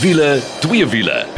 Wiele, twee wiele.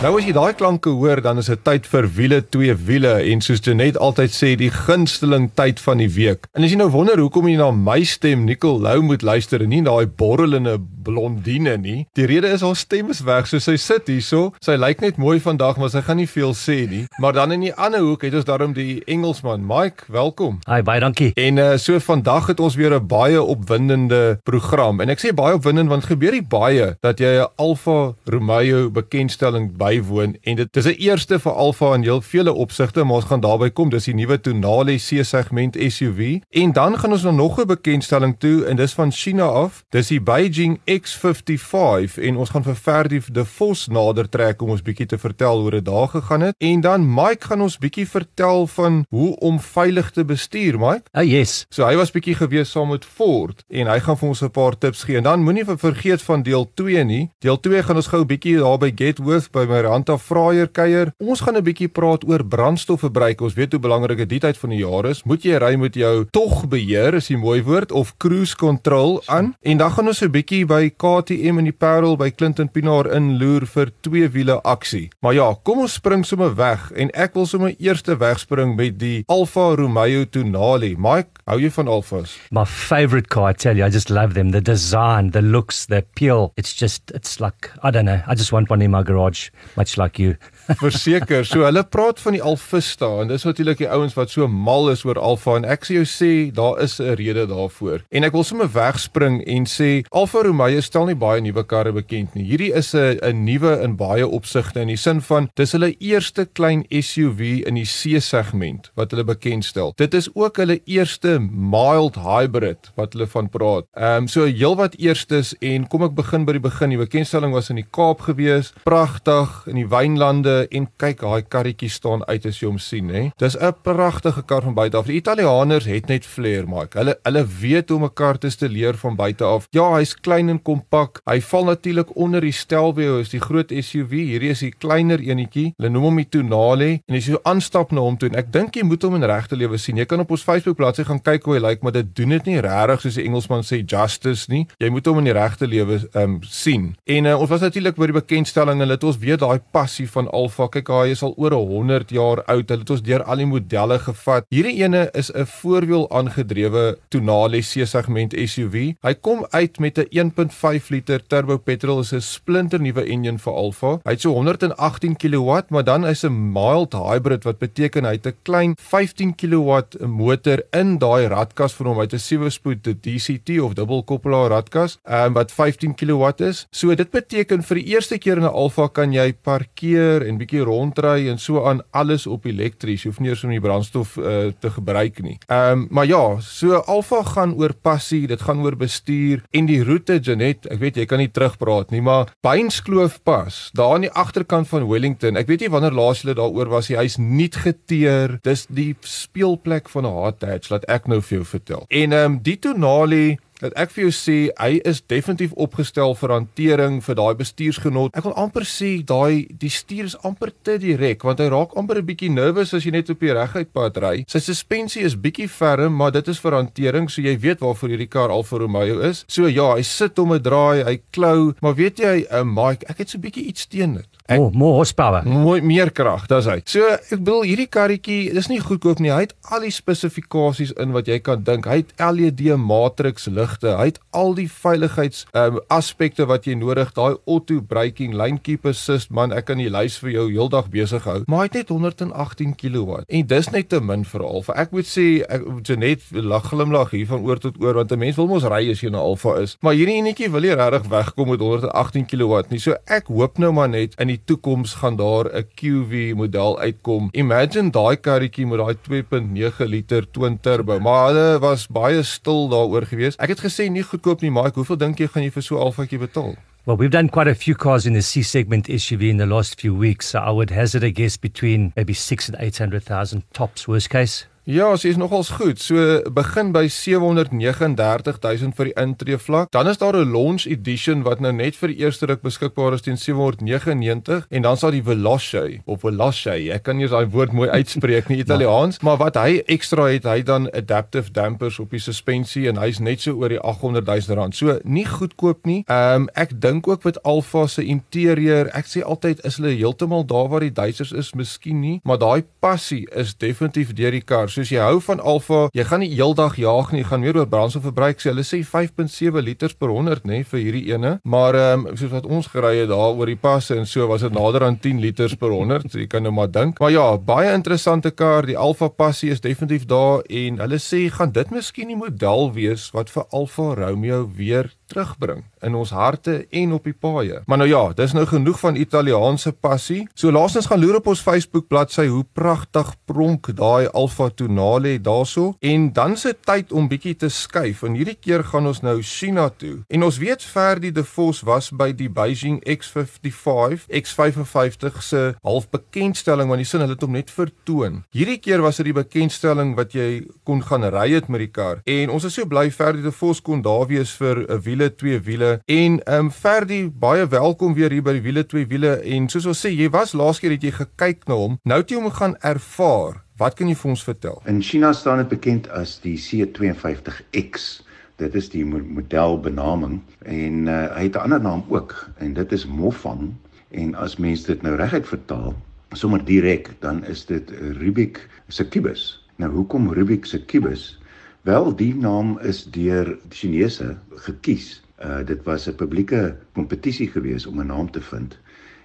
Nou as jy daai klanke hoor, dan is dit tyd vir wiele twee wiele en soos Janet altyd sê, die gunsteling tyd van die week. En as jy nou wonder hoekom jy na my stem Nicole Lou moet luister en nie daai borrelende blondine nie, die rede is haar stem is weg. So sy sit hierso, sy lyk net mooi vandag, maar sy gaan nie veel sê nie. Maar dan in die ander hoek het ons daarom die Engelsman, Mike, welkom. Hi, baie dankie. En uh, so vandag het ons weer 'n baie opwindende program. En ek sê baie opwindend want gebeur hier baie dat jy 'n Alfa Romeo bekendstelling by bywoon en dit is 'n eerste vir Alfa in heel vele opsigte maar ons gaan daarby kom. Dis die nuwe Tonale C-segment SUV en dan gaan ons nog 'n bekendstelling toe en dis van China af. Dis die Beijing X55 en ons gaan vir Ferdi de Vos nader trek om ons bietjie te vertel hoe dit daar gegaan het. En dan Mike gaan ons bietjie vertel van hoe om veilig te bestuur Mike. Oh yes. So hy was bietjie gewees saam met Ford en hy gaan vir ons 'n paar tips gee. En dan moenie vergeet van deel 2 nie. Deel 2 gaan ons gou bietjie daar by Getworth by my Ranta Fraier kuier. Ons gaan 'n bietjie praat oor brandstofverbruik. Ons weet hoe belangrik dit tyd van die jaar is. Moet jy ry met jou tog beheer, is 'n mooi woord, of cruise control aan? En dan gaan ons 'n bietjie by KTM en die Parel by Clinton Pinaar inloer vir twee wiele aksie. Maar ja, kom ons spring sommer weg en ek wil sommer eers wegspring met die Alfa Romeo Tonale. Mike, hou jy van Alfas? My favorite car, I tell you, I just love them. The design, the looks, the appeal. It's just it's like I don't know. I just want one in my garage much like you. Verseker, so hulle praat van die Alfista en dis natuurlik die ouens wat so mal is oor Alfa en ek sê jou sê daar is 'n rede daarvoor. En ek wil sommer wegspring en sê Alfa Romeo stel nie baie nuwe karre bekend nie. Hierdie is 'n nuwe in baie opsigte in die sin van dis hulle eerste klein SUV in die C-segment wat hulle bekendstel. Dit is ook hulle eerste mild hybrid wat hulle van praat. Ehm um, so heelwat eerstes en kom ek begin by die begin. Die bekendstelling was in die Kaap gewees. Pragtig in die wynlande en kyk daai karretjie staan uit as jy hom sien hè. Dis 'n pragtige kar van buite af. Die Italianers het net flair maak. Hulle hulle weet hoe om 'n kar te leer van buite af. Ja, hy's klein en kompak. Hy val natuurlik onder die Stelvio, is die groot SUV. Hierdie is die kleiner enetjie. Hulle noem hom die Tonale en as jy aanstap na hom toe en ek dink jy moet hom in regte lewe sien. Jy kan op ons Facebook bladsy gaan kyk hoe hy lyk, maar dit doen dit nie regtig soos die Engelsman sê justice nie. Jy moet hom in die regte lewe ehm um, sien. En uh, ons was natuurlik by die bekendstelling en hulle het ons weet daai passie van Alfa. Kyk, hy is al oor 100 jaar oud. Hulle het ons deur al die modelle gevat. Hierdie ene is 'n voorwiel aangedrewe Tonale C-segment SUV. Hy kom uit met 'n 1.5 liter turbo petrol. Is 'n splinternuwe enjin vir Alfa. Hy het so 118 kW, maar dan is 'n mild hybrid wat beteken hy het 'n klein 15 kW motor in daai radkas van hom. Hy het 'n 7-spoed DCT of dubbelkoppelaar radkas, um, wat 15 kW is. So dit beteken vir die eerste keer in 'n Alfa kan jy parkeer en bietjie rondry en so aan alles op elektries. Jy hoef nie eers om die brandstof uh, te gebruik nie. Ehm um, maar ja, so Alfa gaan oor passie, dit gaan oor bestuur en die roete Janet, ek weet jy kan nie terugpraat nie, maar Beinskloof pas, daar aan die agterkant van Wellington. Ek weet nie wanneer laas jy daaroor was, hy's nie geteer. Dis die speelplek van 'n hot hatch, laat ek nou vir jou vertel. En ehm um, die Tonale dat ek vir jou sê hy is definitief opgestel vir hantering vir daai bestuursgenot. Ek wil amper sê daai die stuur is amper te direk want hy raak amper 'n bietjie nervus as jy net op die reguit pad ry. Sy suspensie is bietjie ferm, maar dit is vir hantering, so jy weet waarvoor hierdie kar Alfa Romeo is. So ja, hy sit om 'n draai, hy klou, maar weet jy, uh, Mike, ek het so bietjie iets teen dit. Ek, oh, more horsepower. Mooi meer krag, dis hy. So ek bedoel hierdie karretjie, dis nie goedkoop nie. Hy het al die spesifikasies in wat jy kan dink. Hy het LED matrix lig ligte. Hy het al die veiligheids um, aspekte wat jy nodig, daai auto braking, lane keep assist, man, ek kan die lys vir jou heeldag besig hou. Maar hy het net 118 kW. En dis net te min vir Alfa. Ek moet sê, ek Janet lag glimlag hier van oor tot oor want 'n mens wil mos ry as jy 'n Alfa is. Maar hierdie enetjie wil jy regtig wegkom met 118 kW nie. So ek hoop nou maar net in die toekoms gaan daar 'n QV model uitkom. Imagine daai karretjie met daai 2.9 liter twin turbo. Maar hulle was baie stil daaroor gewees. Ek het het gesê nie goedkoop nie, Mike. Hoeveel dink jy gaan jy vir so 'n alfaatjie betaal? Well, we've done quite a few cars in the C segment SUV in the last few weeks. So I would hazard a guess between maybe six and eight hundred thousand tops, worst case. Ja, sy is nogals goed. So begin by 739000 vir die intree vlak. Dan is daar 'n launch edition wat nou net vir die eerste ruk beskikbaar is teen 799 en dan sal die Veloce of Veloce, ek kan nie daai woord mooi uitspreek nie Italiaans, maar wat hy ekstra het, hy dan adaptive dampers op die suspensie en hy's net so oor die 800 000 rand. So nie goedkoop nie. Ehm um, ek dink ook met Alfa se interieur, ek sê altyd is hulle heeltemal daar waar die Duitsers is, miskien nie, maar daai passie is definitief deur die kar soos jy hou van Alfa, jy gaan nie heeldag jaag nie, jy gaan meer oor brandstofverbruik sê. Hulle sê 5.7 liters per 100 nê vir hierdie ene, maar ehm um, soos wat ons gery het daar oor die passe en so was dit nader aan 10 liters per 100, so jy kan nou maar dink. Maar ja, baie interessante kar, die Alfa Passie is definitief daar en hulle sê gaan dit miskien die model wees wat vir Alfa Romeo weer terugbring in ons harte en op die paaie. Maar nou ja, dis nou genoeg van Italiaanse passie. So laasens gaan loer op ons Facebook bladsy hoe pragtig pronk daai Alfa Tonale daarso en dan se tyd om bietjie te skuif. En hierdie keer gaan ons nou China toe. En ons weet Ferdi De Vos was by die Beijing X55, X55 se halfbekendstelling want die sin hulle het hom net vertoon. Hierdie keer was dit die bekendstelling wat jy kon gaan ry het met die kar. En ons is so bly Ferdi De Vos kon daar wees vir 'n wiele, twee wiele. En ehm um, Ferdi, baie welkom weer hier by die wiele, twee wiele. En soos ons sê, jy was laas keer het jy gekyk na hom. Nou het jy hom gaan ervaar. Wat kan jy vir ons vertel? In China staan dit bekend as die C52X. Dit is die modelbenaming en uh, hy het 'n ander naam ook en dit is Mofang en as mens dit nou reguit vertaal sommer direk dan is dit Rubik se kubus. Nou hoekom Rubik se kubus? Wel, die naam is deur die Chinese gekies. Uh dit was 'n publieke kompetisie geweest om 'n naam te vind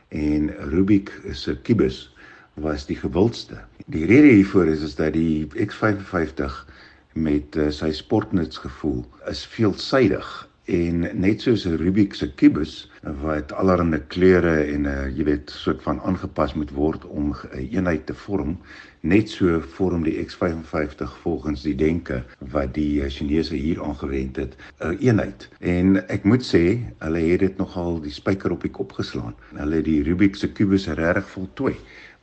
en Rubik se kubus was die gewildste. Die rede hiervoor is is dat die X55 met uh, sy sportnutsgevoel is veelsidig en net soos 'n Rubik se kubus wat allerlei kleure en 'n uh, jy weet soort van aangepas moet word om 'n uh, eenheid te vorm net so vorm die X55 volgens die denke wat die uh, Chinese hier aangewend het 'n uh, eenheid. En ek moet sê hulle het dit nogal die spyker op die kop geslaan. Hulle het die Rubik se kubus regtig voltooi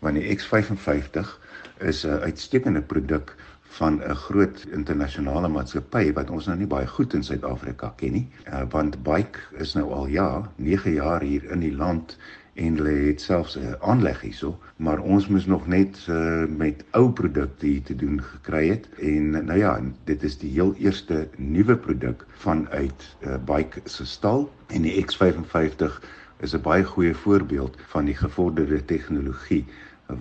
want die X55 is 'n uitstekende produk van 'n groot internasionale maatskappy wat ons nou nie baie goed in Suid-Afrika ken nie. Uh, want Bike is nou al ja, 9 jaar hier in die land en hulle het selfs 'n aanleg hierso, maar ons moes nog net uh, met ou produkte hier te doen gekry het. En nou ja, dit is die heel eerste nuwe produk vanuit uh, Bike se stal. En die X55 is 'n baie goeie voorbeeld van die gevorderde tegnologie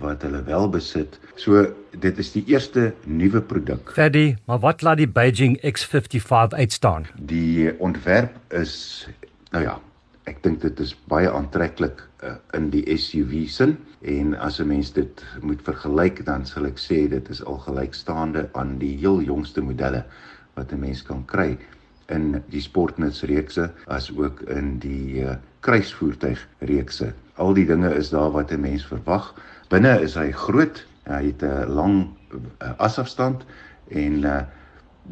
wat hulle wel besit. So dit is die eerste nuwe produk. Ferdi, maar wat laat die Beijing X55 uitstaan? Die ontwerp is nou ja, ek dink dit is baie aantreklik uh, in die SUV sin en as 'n mens dit moet vergelyk dan sal ek sê dit is al gelykstaande aan die heel jongste modelle wat 'n mens kan kry in die sportnutsreekse as ook in die uh, kruisvoertuigreekse. Al die dinge is daar wat 'n mens verwag. Binne is hy groot. Hy het 'n lang uh, asafstand en uh,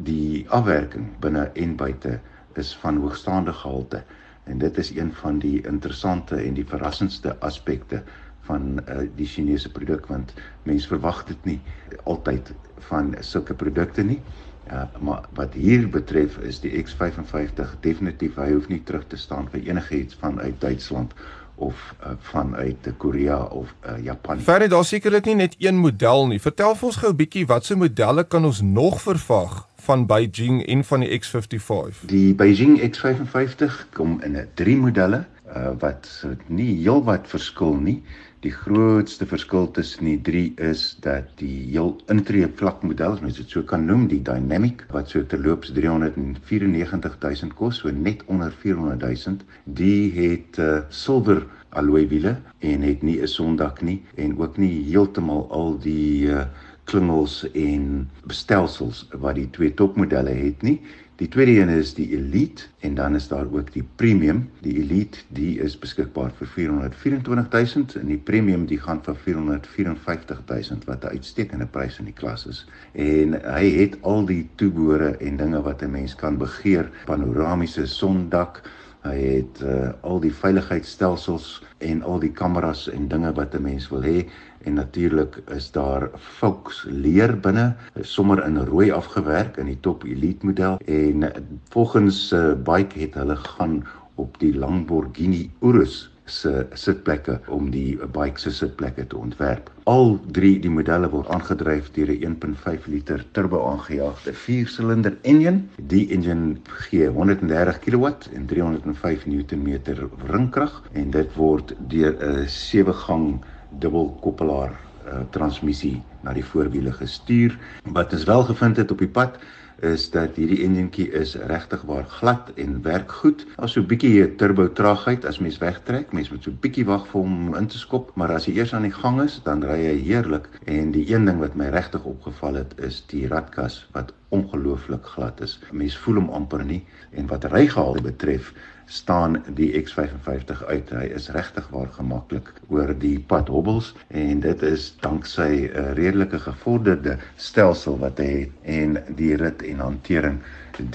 die afwerking binne en buite is van hoogstaande gehalte. En dit is een van die interessante en die verrassendste aspekte van uh, die Chinese produk want mense verwag dit nie altyd van sulke produkte nie. Uh, maar wat hier betref is die X55 definitief hy hoef nie terug te staan vir enigiets vanuit Duitsland of uh, vanuit Korea of uh, Japan. Verder daar sekerlik nie net een model nie. Vertel vir ons gou 'n bietjie watse modelle kan ons nog verwag van Beijing en van die X55? Die Beijing X55 kom in 'n drie modelle uh, wat nie heelwat verskil nie. Die grootste verskil tussen die drie is dat die heel intree vlak model, as mens dit so kan noem, die Dynamic wat so terloops 394000 kos, so net onder 400000, die het uh, silwer alloy wiele en het nie 'n sondak nie en ook nie heeltemal al die uh, klingels en bestelsels wat die twee topmodelle het nie. Die tweede een is die Elite en dan is daar ook die Premium. Die Elite, die is beskikbaar vir 424000 en die Premium die gaan vir 454000 wat 'n uitstekende prys in die klas is. En hy het al die toebehore en dinge wat 'n mens kan begeer, panoramiese sondak, Hy het uh, al die veiligheidsstelsels en al die kameras en dinge wat 'n mens wil hê en natuurlik is daar Fox leer binne sommer in rooi afgewerk in die top elite model en volgens uh, bike het hulle gaan op die Lamborghini Urus se sitplekke om die bike se sitplekke te ontwerp. Al drie die modelle word aangedryf deur 'n 1.5 liter turbo aangejaagde 4-silinder enjin. Die enjin gee 130 kW en 305 Nm wringkrag en dit word deur 'n 7-gang dubbelkoppelaar uh, transmissie na die voorwiele gestuur. Wat ons wel gevind het op die pad is dat hierdie enjintjie is regtig waar glad en werk goed. As so 'n bietjie turbo traagheid as mens wegtrek, mens moet so 'n bietjie wag vir hom in te skop, maar as hy eers aan die gang is, dan ry hy heerlik. En die een ding wat my regtig opgeval het, is die radkas wat ongelooflik glad is. Mens voel hom amper nie en wat rygehalte betref, staan die X55 uit. Hy is regtig waar gemaklik oor die pad hobbels en dit is danksy 'n redelike gevorderde stelsel wat hy het en die rit en hantering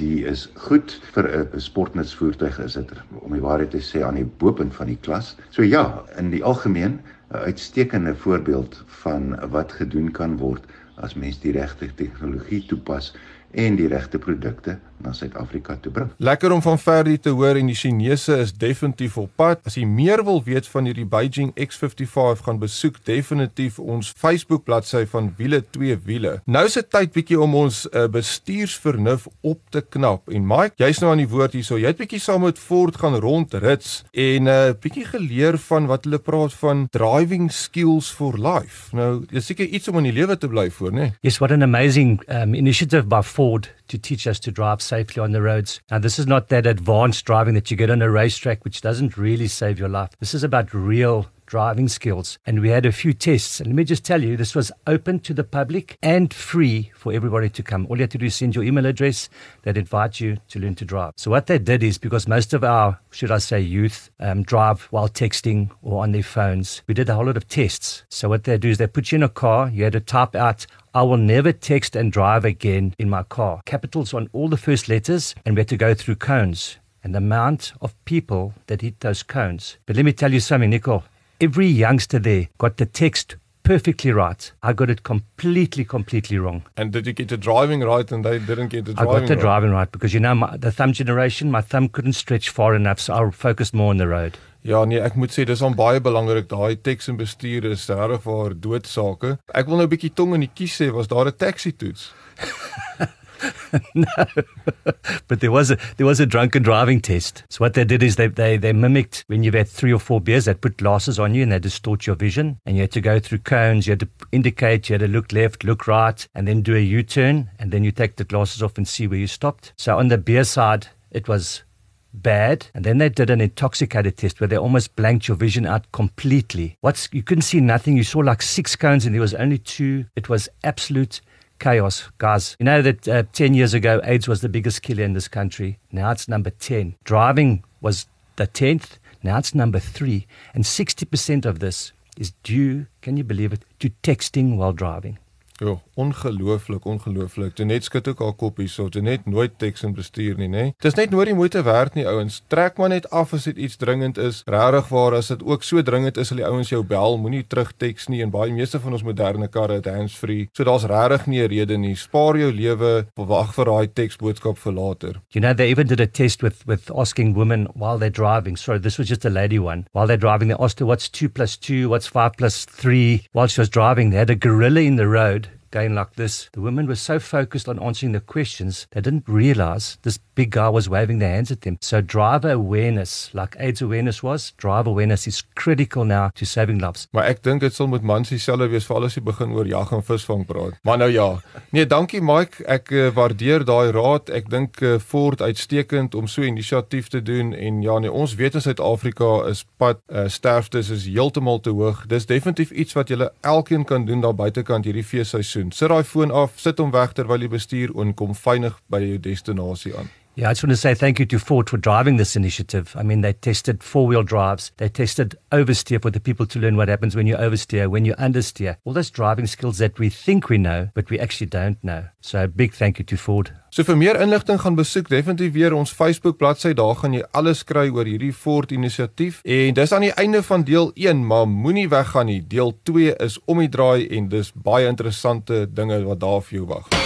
die is goed vir 'n sportnutsvoertuig is dit om die waarheid te sê aan die bopunt van die klas. So ja, in die algemeen 'n uitstekende voorbeeld van wat gedoen kan word as mens die regte tegnologie toepas en die regte produkte na Suid-Afrika toe bring. Lekker om van Ferdi te hoor en die Chinese is definitief op pad. As jy meer wil weet van hierdie Beijing X55 gaan besoek definitief ons Facebook bladsy van Wiele 2 Wiele. Nou is dit tyd bietjie om ons uh, bestuursvernuf op te knap. En Mike, jy's nou aan die woord hierso. Jy het bietjie saam met Ford gaan rondrits en 'n uh, bietjie geleer van wat hulle praat van driving skills for life. Nou, dis seker iets om in die lewe te bly voor, né? Nee? Yes, what an amazing um, initiative by Ford to teach us to drive safely on the roads. Now, this is not that advanced driving that you get on a racetrack, which doesn't really save your life. This is about real driving skills. And we had a few tests. And let me just tell you, this was open to the public and free for everybody to come. All you had to do is send your email address. They'd invite you to learn to drive. So what they did is because most of our, should I say, youth um, drive while texting or on their phones, we did a whole lot of tests. So what they do is they put you in a car. You had to type out I will never text and drive again in my car. Capitals on all the first letters, and we had to go through cones and the amount of people that hit those cones. But let me tell you something, Nicole. Every youngster there got the text perfectly right. I got it completely, completely wrong. And did you get the driving right and they didn't get the driving right? I got the right? driving right because, you know, my, the thumb generation, my thumb couldn't stretch far enough, so I focused more on the road. Ja nee, ek moet sê dis on baie belangrik daai teks en bestuur is regtig vir doodsake. Ek wil nou 'n bietjie tong in die kies sê, was daar 'n taxi toets? no, but there was a there was a drunken driving test. So what they did is they they they mimicked when you've had three or four beers. They put glasses on you and they distort your vision, and you had to go through cones. You had to indicate. You had to look left, look right, and then do a U-turn, and then you take the glasses off and see where you stopped. So on the beer side, it was bad. And then they did an intoxicated test where they almost blanked your vision out completely. What's you couldn't see nothing. You saw like six cones and there was only two. It was absolute chaos, guys. You know that uh, 10 years ago, AIDS was the biggest killer in this country. Now it's number 10. Driving was the 10th. Now it's number three. And 60% of this is due, can you believe it, to texting while driving. Ja, ongelooflik, ongelooflik. Dit net skud ook haar kop hierso. Dit net nooit teks en bestuur nie, nê. Dis net nooit die moeite werd nie, ouens. Trek maar net af as dit iets dringend is. Regtig waar as dit ook so dringend is, sal die ouens jou bel. Moenie terug teks nie en baie meeste van ons moderne karre het hands-free. So daar's regtig nie 'n rede nie. Spaar jou lewe, wag vir daai teksboodskap vir later. You know they even did a test with with asking women while they're driving. Sorry, this was just a lady one. While they're driving, they asked her what's 2 plus 2, what's 5 plus 3. While she was driving, they had a gorilla in the road going like this. The women were so focused on answering the questions, they didn't realize this big guy was waving their hands at them. So driver awareness, like AIDS awareness was, driver awareness is critical now to saving lives. Maar ek dink dit sal met mans dieselfde wees vir alles wat begin oor jag en visvang praat. Maar nou ja. Nee, dankie Mike. Ek uh, waardeer daai raad. Ek dink uh, Ford uitstekend om so 'n inisiatief te doen en ja, nee, ons weet in Suid-Afrika is pad uh, sterftes is heeltemal te hoog. Dis definitief iets wat jy elkeen kan doen daar buitekant hierdie feesseisoen. Sit daai foon af, sit hom weg terwyl jy bestuur en kom veilig by jou destinasie aan. Yeah, I just want to say thank you to Ford for driving this initiative. I mean, they tested four wheel drives, they tested oversteer for the people to learn what happens when you oversteer, when you understeer. All those driving skills that we think we know, but we actually don't know. So, a big thank you to Ford. So vir meer inligting gaan besoek definitief weer ons Facebook bladsy. Daar gaan jy alles kry oor hierdie Ford inisiatief. En dis aan die einde van deel 1, maar moenie weggaan nie. Deel 2 is om die draai en dis baie interessante dinge wat daar vir jou wag.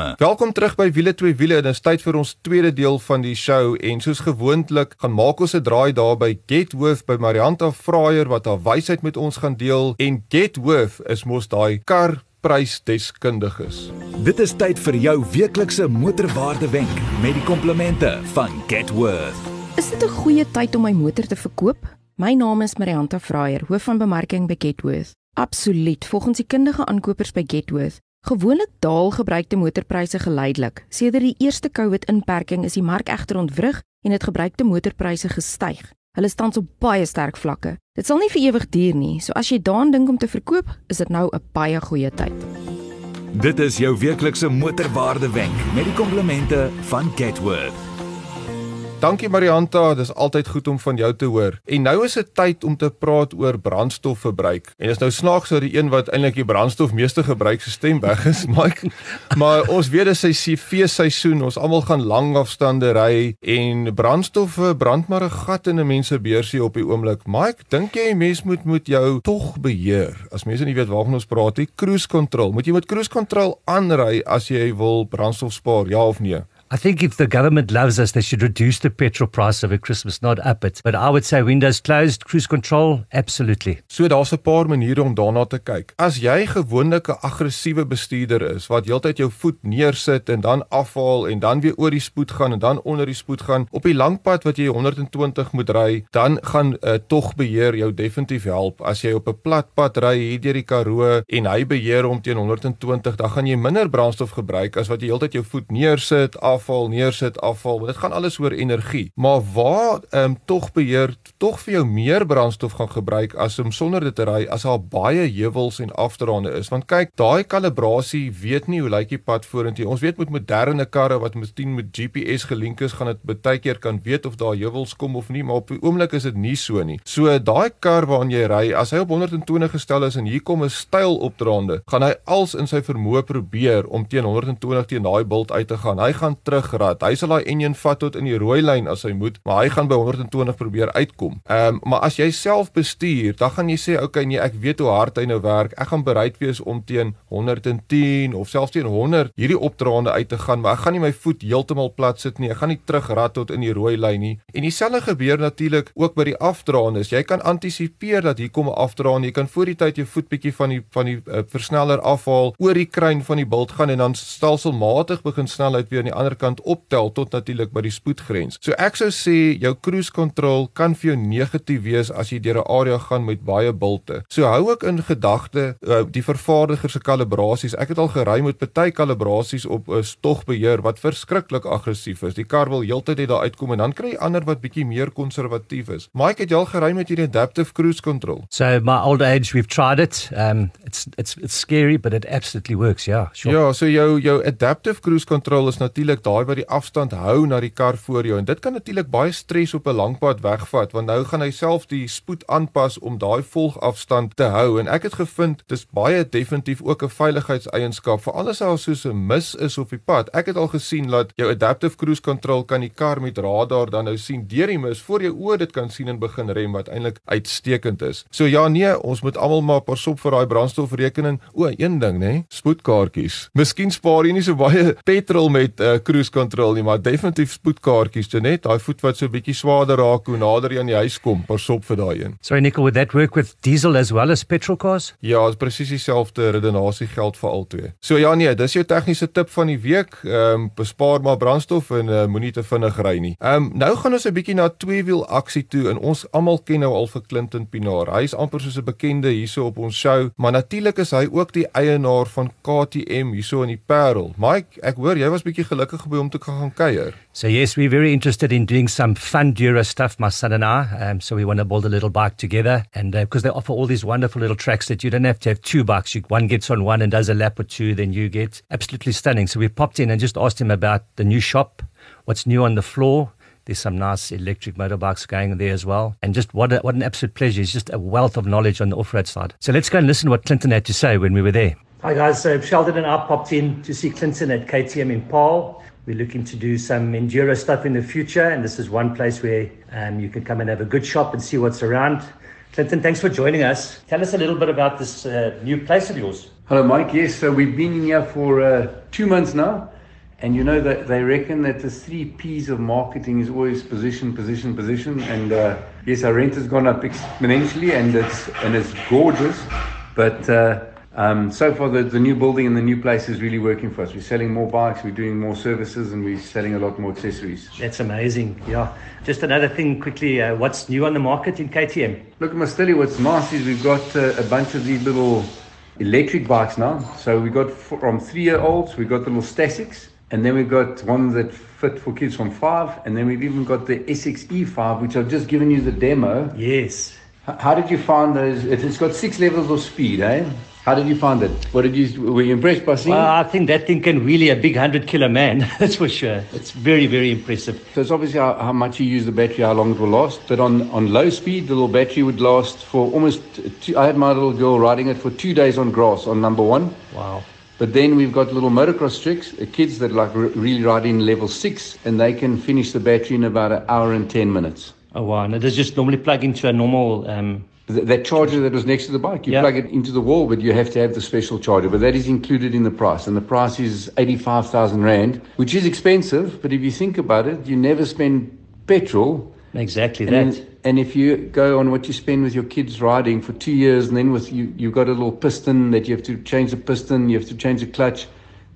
probleme. Welkom terug by Wiele twee wiele. Dit is tyd vir ons tweede deel van die show en soos gewoonlik gaan maak ons 'n draai daar by Getworth by Marianta Fraier wat haar wysheid met ons gaan deel en Getworth is mos daai kar prysdeskundiges. Dit is tyd vir jou weeklikse motorwaarde wenk met die komplimente van Getworth. Is dit 'n goeie tyd om my motor te verkoop? My naam is Marianta Fraier, hoof van bemarking by Getworth. Absoluut. Volgens die kundige aankopers by Getworth Gewoonlik daal gebruikte motorpryse geleidelik. Sedert die eerste COVID-inperking is die mark egter ontwrig en het gebruikte motorpryse gestyg. Hulle staan op baie sterk vlakke. Dit sal nie vir ewig duur nie, so as jy daaraan dink om te verkoop, is dit nou 'n baie goeie tyd. Dit is jou weeklikse motorwaarde wenk met die komplimente van Getworth. Dankie Marianta, dis altyd goed om van jou te hoor. En nou is dit tyd om te praat oor brandstofverbruik. En dis nou snaaks dat die een wat eintlik die brandstof meeste gebruik se stem weg is, Mike. maar ons weet dis sy feesseisoen, ons almal gaan lang afstande ry en brandstof brand maar 'n gat in 'n mens se beursie op die oomblik. Mike, dink jy mens moet moet jou tog beheer? As mense nie weet waarvan ons praat nie, cruise control. Moet jy met cruise control aanry as jy wil brandstof spaar, ja of nee? I think if the government loves us, they should reduce the petrol price over Christmas, not up it. But I would say windows closed, cruise control, absolutely. So daar's 'n paar maniere om daarna te kyk. As jy gewoonlik 'n aggressiewe bestuurder is wat heeltyd jou voet neersit en dan afhaal en dan weer oor die spoed gaan en dan onder die spoed gaan op die lang pad wat jy 120 moet ry, dan gaan uh, tog beheer jou definitief help. As jy op 'n plat pad ry hier deur die Karoo en hy beheer om teen 120, dan gaan jy minder brandstof gebruik as wat jy heeltyd jou voet neersit af afval neersit afval dit gaan alles oor energie. Maar waar ehm um, tog beheer tog vir jou meer brandstof gaan gebruik as om sonder dit te ry as daar baie heuwels en afdraande is. Want kyk daai kalibrasie weet nie hoe lyk die pad vorentoe. Ons weet met moderne karre wat miskien met GPS gelink is gaan dit baie keer kan weet of daar heuwels kom of nie maar op die oomblik is dit nie so nie. So daai kar waarin jy ry as hy op 120 gestel is en hier kom 'n styl opdraande gaan hy als in sy vermoë probeer om teen 120 teen daai bult uit te gaan. Hy gaan terugrad. Hy sal daai enjin vat tot in die rooi lyn as hy moet, maar hy gaan by 120 probeer uitkom. Ehm um, maar as jy self bestuur, dan gaan jy sê okay nee, ek weet hoe hard hy nou werk. Ek gaan bereid wees om teen 110 of selfs teen 100 hierdie opdraande uit te gaan, maar ek gaan nie my voet heeltemal plat sit nie. Ek gaan nie terugrad tot in die rooi lyn nie. En dieselfde gebeur natuurlik ook by die afdraandes. Jy kan antisipeer dat hier kom 'n afdraande. Jy kan voor die tyd jou voet bietjie van die van die uh, versneller afhaal, oor die kruin van die bult gaan en dan stelselmatig begin snelheid weer aan die ander kant optel tot natuurlik by die spoedgrens. So ek sou sê jou cruise control kan vir jou negatief wees as jy deur 'n area gaan met baie bulte. So hou ook in gedagte uh, die vervaardiger se kalibrasies. Ek het al gery met baie kalibrasies op 'n uh, stogbeheer wat verskriklik aggressief is. Die kar wil heeltyd net daar uitkom en dan kry jy ander wat bietjie meer konservatief is. Mike het jy al gery met hierdie adaptive cruise control? So my old age we've tried it. Um it's it's it's scary but it absolutely works. Yeah, sure. Ja, so jou jou adaptive cruise control is natuurlik daai wat die afstand hou na die kar voor jou en dit kan natuurlik baie stres op 'n lang pad wegvat want nou gaan hy self die spoed aanpas om daai volgafstand te hou en ek het gevind dis baie definitief ook 'n veiligheidseienskap vir alles as soos 'n mis is op die pad. Ek het al gesien dat jou adaptive cruise control kan die kar met radar dan nou sien deur die mis voor jou oë dit kan sien en begin rem wat eintlik uitstekend is. So ja nee, ons moet almal maar pasop vir daai brandstofrekening. O, een ding nê, spoedkaartjies. Miskien spaar jy nie so baie petrol met 'n uh, cruise control nie, maar definitief spoedkaartjies, net daai voet wat so 'n bietjie swaarder raak hoe nader jy aan die huis kom. Pas op vir daai een. Sorry Nicole, would that work with diesel as well as petrol cars? Ja, is presies dieselfde redenasie geld vir albei. So ja nee, dis jou tegniese tip van die week. Ehm um, bespaar maar brandstof en uh, moenie te vinnig ry nie. Ehm um, nou gaan ons 'n bietjie na tweewiel aksie toe en ons almal ken nou al vir Clinton Pinaar. Hy is amper soos 'n bekende hierso op ons show, maar natuurlik is hy ook die eienaar van KTM hierso in die Parel. Mike, ek hoor jy was bietjie gelukkig by hom toe gaan kuier. So yes, we're very interested in doing some fun Dura stuff, my son and I. Um, so we want to build a little bike together, and because uh, they offer all these wonderful little tracks that you don't have to have two bikes. You, one gets on one and does a lap or two, then you get absolutely stunning. So we popped in and just asked him about the new shop, what's new on the floor. There's some nice electric motorbikes going there as well. And just what, a, what an absolute pleasure. It's just a wealth of knowledge on the off road side. So let's go and listen to what Clinton had to say when we were there. Hi guys, so Sheldon and I popped in to see Clinton at KTM in Paul. We're looking to do some enduro stuff in the future, and this is one place where um, you can come and have a good shop and see what's around. Clinton, thanks for joining us. Tell us a little bit about this uh, new place of yours. Hello, Mike. Yes, so we've been in here for uh, two months now, and you know that they reckon that the three P's of marketing is always position, position, position. And uh, yes, our rent has gone up exponentially, and it's and it's gorgeous, but. Um, so far, the, the new building and the new place is really working for us. We're selling more bikes, we're doing more services, and we're selling a lot more accessories. That's amazing. Yeah. Just another thing quickly uh, what's new on the market in KTM? Look, I must tell you what's nice is we've got uh, a bunch of these little electric bikes now. So we've got from three year olds, we've got the little Stasics, and then we've got ones that fit for kids from five, and then we've even got the SXE5, which I've just given you the demo. Yes. How did you find those? It's got six levels of speed, eh? How did you find it? What did you were you impressed by seeing? Well, I think that thing can really a big hundred kilo man. That's for sure. It's very very impressive. So it's obviously how, how, much you use the battery, how long it will last. But on on low speed, the little battery would last for almost. Two, I had my little girl riding it for two days on grass on number one. Wow. But then we've got little motocross tricks, uh, kids that like really ride in level six, and they can finish the battery in about an hour and ten minutes. Oh wow! And does just normally plug into a normal. Um that charger that was next to the bike. You yeah. plug it into the wall, but you have to have the special charger. But that is included in the price, and the price is eighty-five thousand rand, which is expensive. But if you think about it, you never spend petrol. Exactly and that. and if you go on what you spend with your kids riding for two years, and then with you, you've got a little piston that you have to change the piston, you have to change the clutch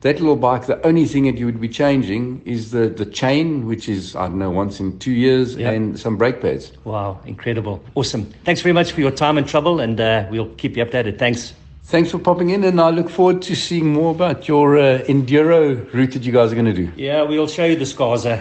that little bike, the only thing that you would be changing is the, the chain, which is, I don't know, once in two years, yep. and some brake pads. Wow, incredible. Awesome. Thanks very much for your time and trouble, and uh, we'll keep you updated. Thanks. Thanks for popping in, and I look forward to seeing more about your uh, enduro route that you guys are going to do. Yeah, we'll show you the scars. Uh.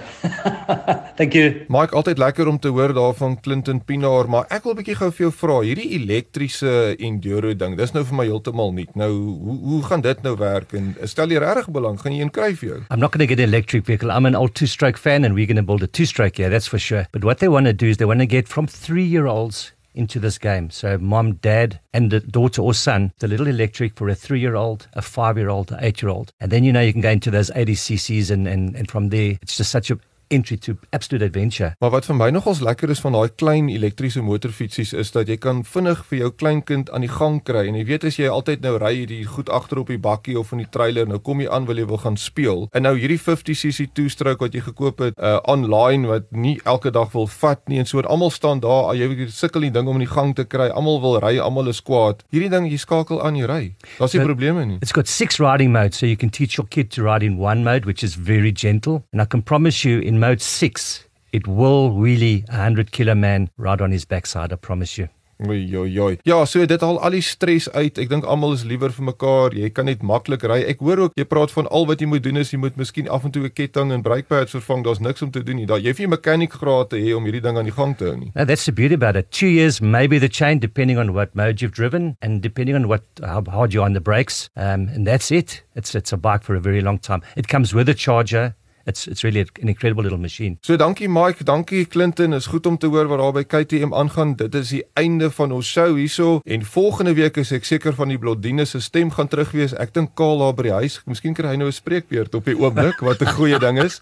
Thank you. Mike, altyd lekker om te hoor daarvan Clinton Pinaar, maar ek wil 'n bietjie gou vir jou vra, hierdie elektriese enduro ding, dis nou vir my heeltemal nuut. Nou, hoe hoe gaan dit nou werk en stel jy regtig belang gaan jy een kry vir jou? I'm not going to get an electric vehicle. I'm an old two-stroke fan and we're going to build a two-stroke, yeah, that's for sure. But what they want to do is they want to get from 3-year-olds into this game. So, mom, dad, and the daughter or son, the little electric for a three year old, a five year old, an eight year old. And then you know you can go into those 80 cc's, and, and, and from there, it's just such a entry to absolute adventure. Maar wat vir my nogals lekker is van daai klein elektriese motorfietsies is dat jy kan vinnig vir jou kleinkind aan die gang kry en jy weet as jy altyd nou ry hierdie goed agter op die bakkie of in die trailer nou kom jy aan wil jy wil gaan speel. En nou hierdie 50cc two-stroke wat jy gekoop het uh online wat nie elke dag wil vat nie en so almal staan daar jy weet sukkel die ding om in die gang te kry. Almal wil ry, almal is kwaad. Hierdie ding jy skakel aan jy ry. Daar's nie probleme nie. It's got six riding modes so you can teach your kid to ride in one mode which is very gentle and I can promise you in mode 6, it will really a 100 kilo man ride on his backside, I promise you. Oei oei oei. Ja, so dit haal al die stres uit. Ek dink almal is liewer vir mekaar. Jy kan net maklik ry. Ek hoor ook jy praat van al wat jy moet doen is jy moet miskien af en toe 'n ketting en brake pads vervang. Daar's niks om te doen nie. Daar jy hoef nie mechanic graad te hê om hierdie ding aan die gang te hou nie. No, that's the beauty about it. 2 years maybe the chain depending on what mode you've driven and depending on what how hard you're on the brakes. Um and that's it. It's it's a bike for a very long time. It comes with a charger it's it's really an incredible little machine. So dankie Mike, dankie Clinton. Is goed om te hoor wat daar by KTM aangaan. Dit is die einde van ons show hierso en volgende week is ek seker van die Blondine se stem gaan terug wees. Ek dink Kaal daar by die huis, miskien kry hy nou 'n spreekbeurt op die oomblik wat 'n goeie ding is.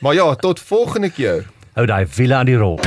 Maar ja, tot volgende keer. Hou daai wiele aan die rol.